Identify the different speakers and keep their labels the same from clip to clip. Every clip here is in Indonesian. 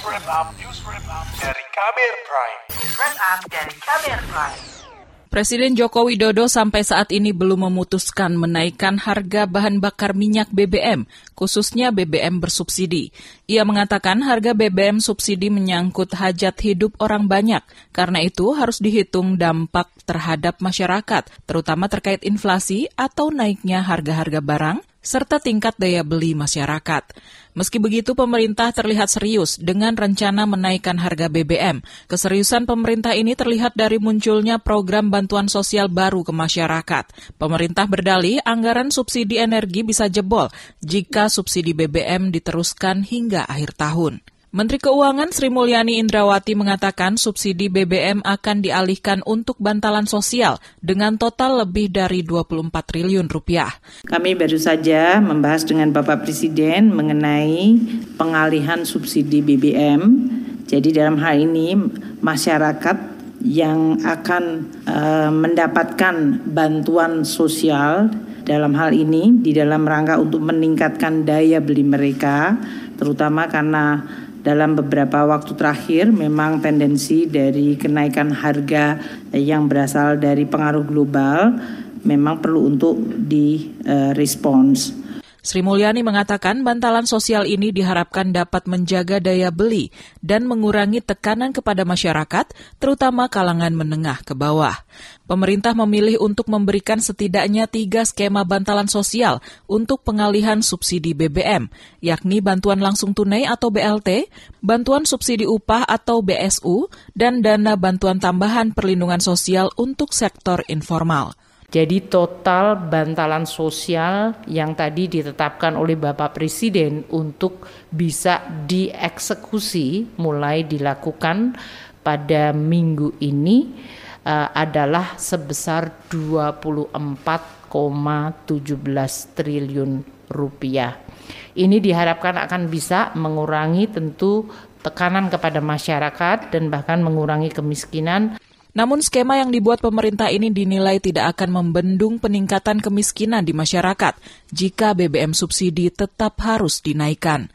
Speaker 1: News Wrap Up, News Wrap Up dari Kamer Prime. News Wrap Up dari Kamer Prime. Presiden Joko Widodo sampai saat ini belum memutuskan menaikkan harga bahan bakar minyak BBM, khususnya BBM bersubsidi. Ia mengatakan harga BBM subsidi menyangkut hajat hidup orang banyak, karena itu harus dihitung dampak terhadap masyarakat, terutama terkait inflasi atau naiknya harga-harga barang, serta tingkat daya beli masyarakat. Meski begitu, pemerintah terlihat serius dengan rencana menaikkan harga BBM. Keseriusan pemerintah ini terlihat dari munculnya program bantuan sosial baru ke masyarakat. Pemerintah berdalih anggaran subsidi energi bisa jebol jika subsidi BBM diteruskan hingga akhir tahun. Menteri Keuangan Sri Mulyani Indrawati mengatakan subsidi BBM akan dialihkan untuk bantalan sosial dengan total lebih dari 24 triliun rupiah.
Speaker 2: Kami baru saja membahas dengan Bapak Presiden mengenai pengalihan subsidi BBM. Jadi dalam hal ini masyarakat yang akan uh, mendapatkan bantuan sosial dalam hal ini di dalam rangka untuk meningkatkan daya beli mereka terutama karena dalam beberapa waktu terakhir memang tendensi dari kenaikan harga yang berasal dari pengaruh global memang perlu untuk direspons.
Speaker 1: Sri Mulyani mengatakan bantalan sosial ini diharapkan dapat menjaga daya beli dan mengurangi tekanan kepada masyarakat, terutama kalangan menengah ke bawah. Pemerintah memilih untuk memberikan setidaknya tiga skema bantalan sosial untuk pengalihan subsidi BBM, yakni bantuan langsung tunai atau BLT, bantuan subsidi upah atau BSU, dan dana bantuan tambahan perlindungan sosial untuk sektor informal.
Speaker 2: Jadi total bantalan sosial yang tadi ditetapkan oleh Bapak Presiden untuk bisa dieksekusi mulai dilakukan pada minggu ini uh, adalah sebesar 24,17 triliun rupiah. Ini diharapkan akan bisa mengurangi tentu tekanan kepada masyarakat dan bahkan mengurangi kemiskinan
Speaker 1: namun skema yang dibuat pemerintah ini dinilai tidak akan membendung peningkatan kemiskinan di masyarakat jika BBM subsidi tetap harus dinaikkan.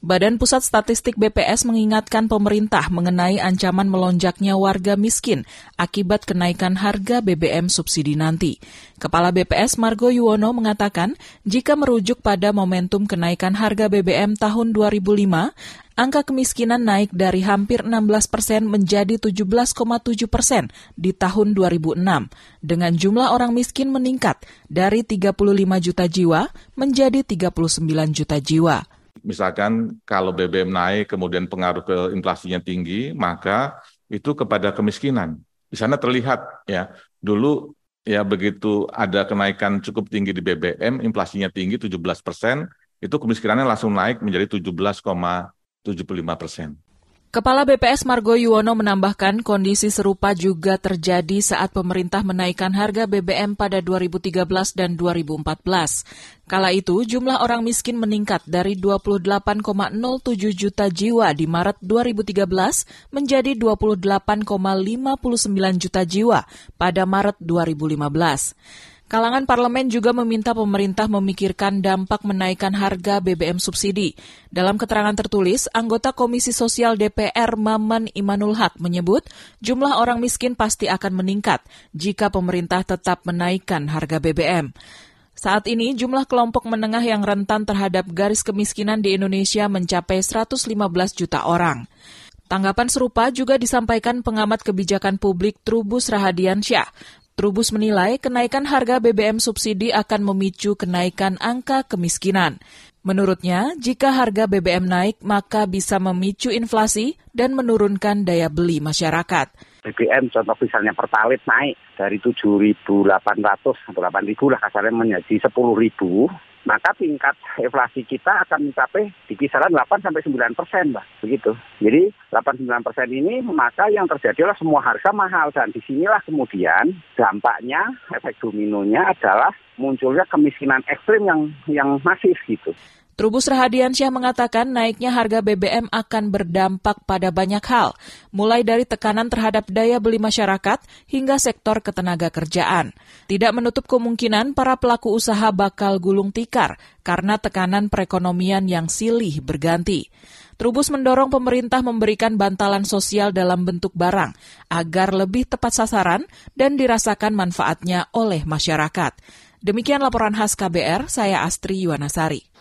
Speaker 1: Badan Pusat Statistik BPS mengingatkan pemerintah mengenai ancaman melonjaknya warga miskin akibat kenaikan harga BBM subsidi nanti. Kepala BPS Margo Yuwono mengatakan, jika merujuk pada momentum kenaikan harga BBM tahun 2005, angka kemiskinan naik dari hampir 16 persen menjadi 17,7 persen di tahun 2006, dengan jumlah orang miskin meningkat dari 35 juta jiwa menjadi 39 juta jiwa.
Speaker 3: Misalkan kalau BBM naik kemudian pengaruh ke inflasinya tinggi, maka itu kepada kemiskinan. Di sana terlihat ya, dulu ya begitu ada kenaikan cukup tinggi di BBM, inflasinya tinggi 17 persen, itu kemiskinannya langsung naik menjadi 17,75 persen.
Speaker 1: Kepala BPS Margo Yuwono menambahkan kondisi serupa juga terjadi saat pemerintah menaikkan harga BBM pada 2013 dan 2014. Kala itu, jumlah orang miskin meningkat dari 28,07 juta jiwa di Maret 2013 menjadi 28,59 juta jiwa pada Maret 2015. Kalangan parlemen juga meminta pemerintah memikirkan dampak menaikkan harga BBM subsidi. Dalam keterangan tertulis, anggota Komisi Sosial DPR Maman Imanul Haq menyebut jumlah orang miskin pasti akan meningkat jika pemerintah tetap menaikkan harga BBM. Saat ini jumlah kelompok menengah yang rentan terhadap garis kemiskinan di Indonesia mencapai 115 juta orang. Tanggapan serupa juga disampaikan pengamat kebijakan publik Trubus Rahadiansyah. Trubus menilai kenaikan harga BBM subsidi akan memicu kenaikan angka kemiskinan. Menurutnya, jika harga BBM naik, maka bisa memicu inflasi dan menurunkan daya beli masyarakat.
Speaker 4: BBM contoh misalnya pertalit naik dari 7.800 atau 8.000 lah kasarnya menjadi 10.000 maka tingkat inflasi kita akan mencapai di kisaran 8 sampai 9 persen, Mbak. Begitu. Jadi 8-9 persen ini maka yang terjadi adalah semua harga mahal dan di sinilah kemudian dampaknya efek dominonya adalah munculnya kemiskinan ekstrim yang yang masif gitu.
Speaker 1: Trubus Rahadiansyah mengatakan naiknya harga BBM akan berdampak pada banyak hal, mulai dari tekanan terhadap daya beli masyarakat hingga sektor ketenaga kerjaan. Tidak menutup kemungkinan para pelaku usaha bakal gulung tikar karena tekanan perekonomian yang silih berganti. Trubus mendorong pemerintah memberikan bantalan sosial dalam bentuk barang agar lebih tepat sasaran dan dirasakan manfaatnya oleh masyarakat. Demikian laporan khas KBR, saya Astri Yuwanasari.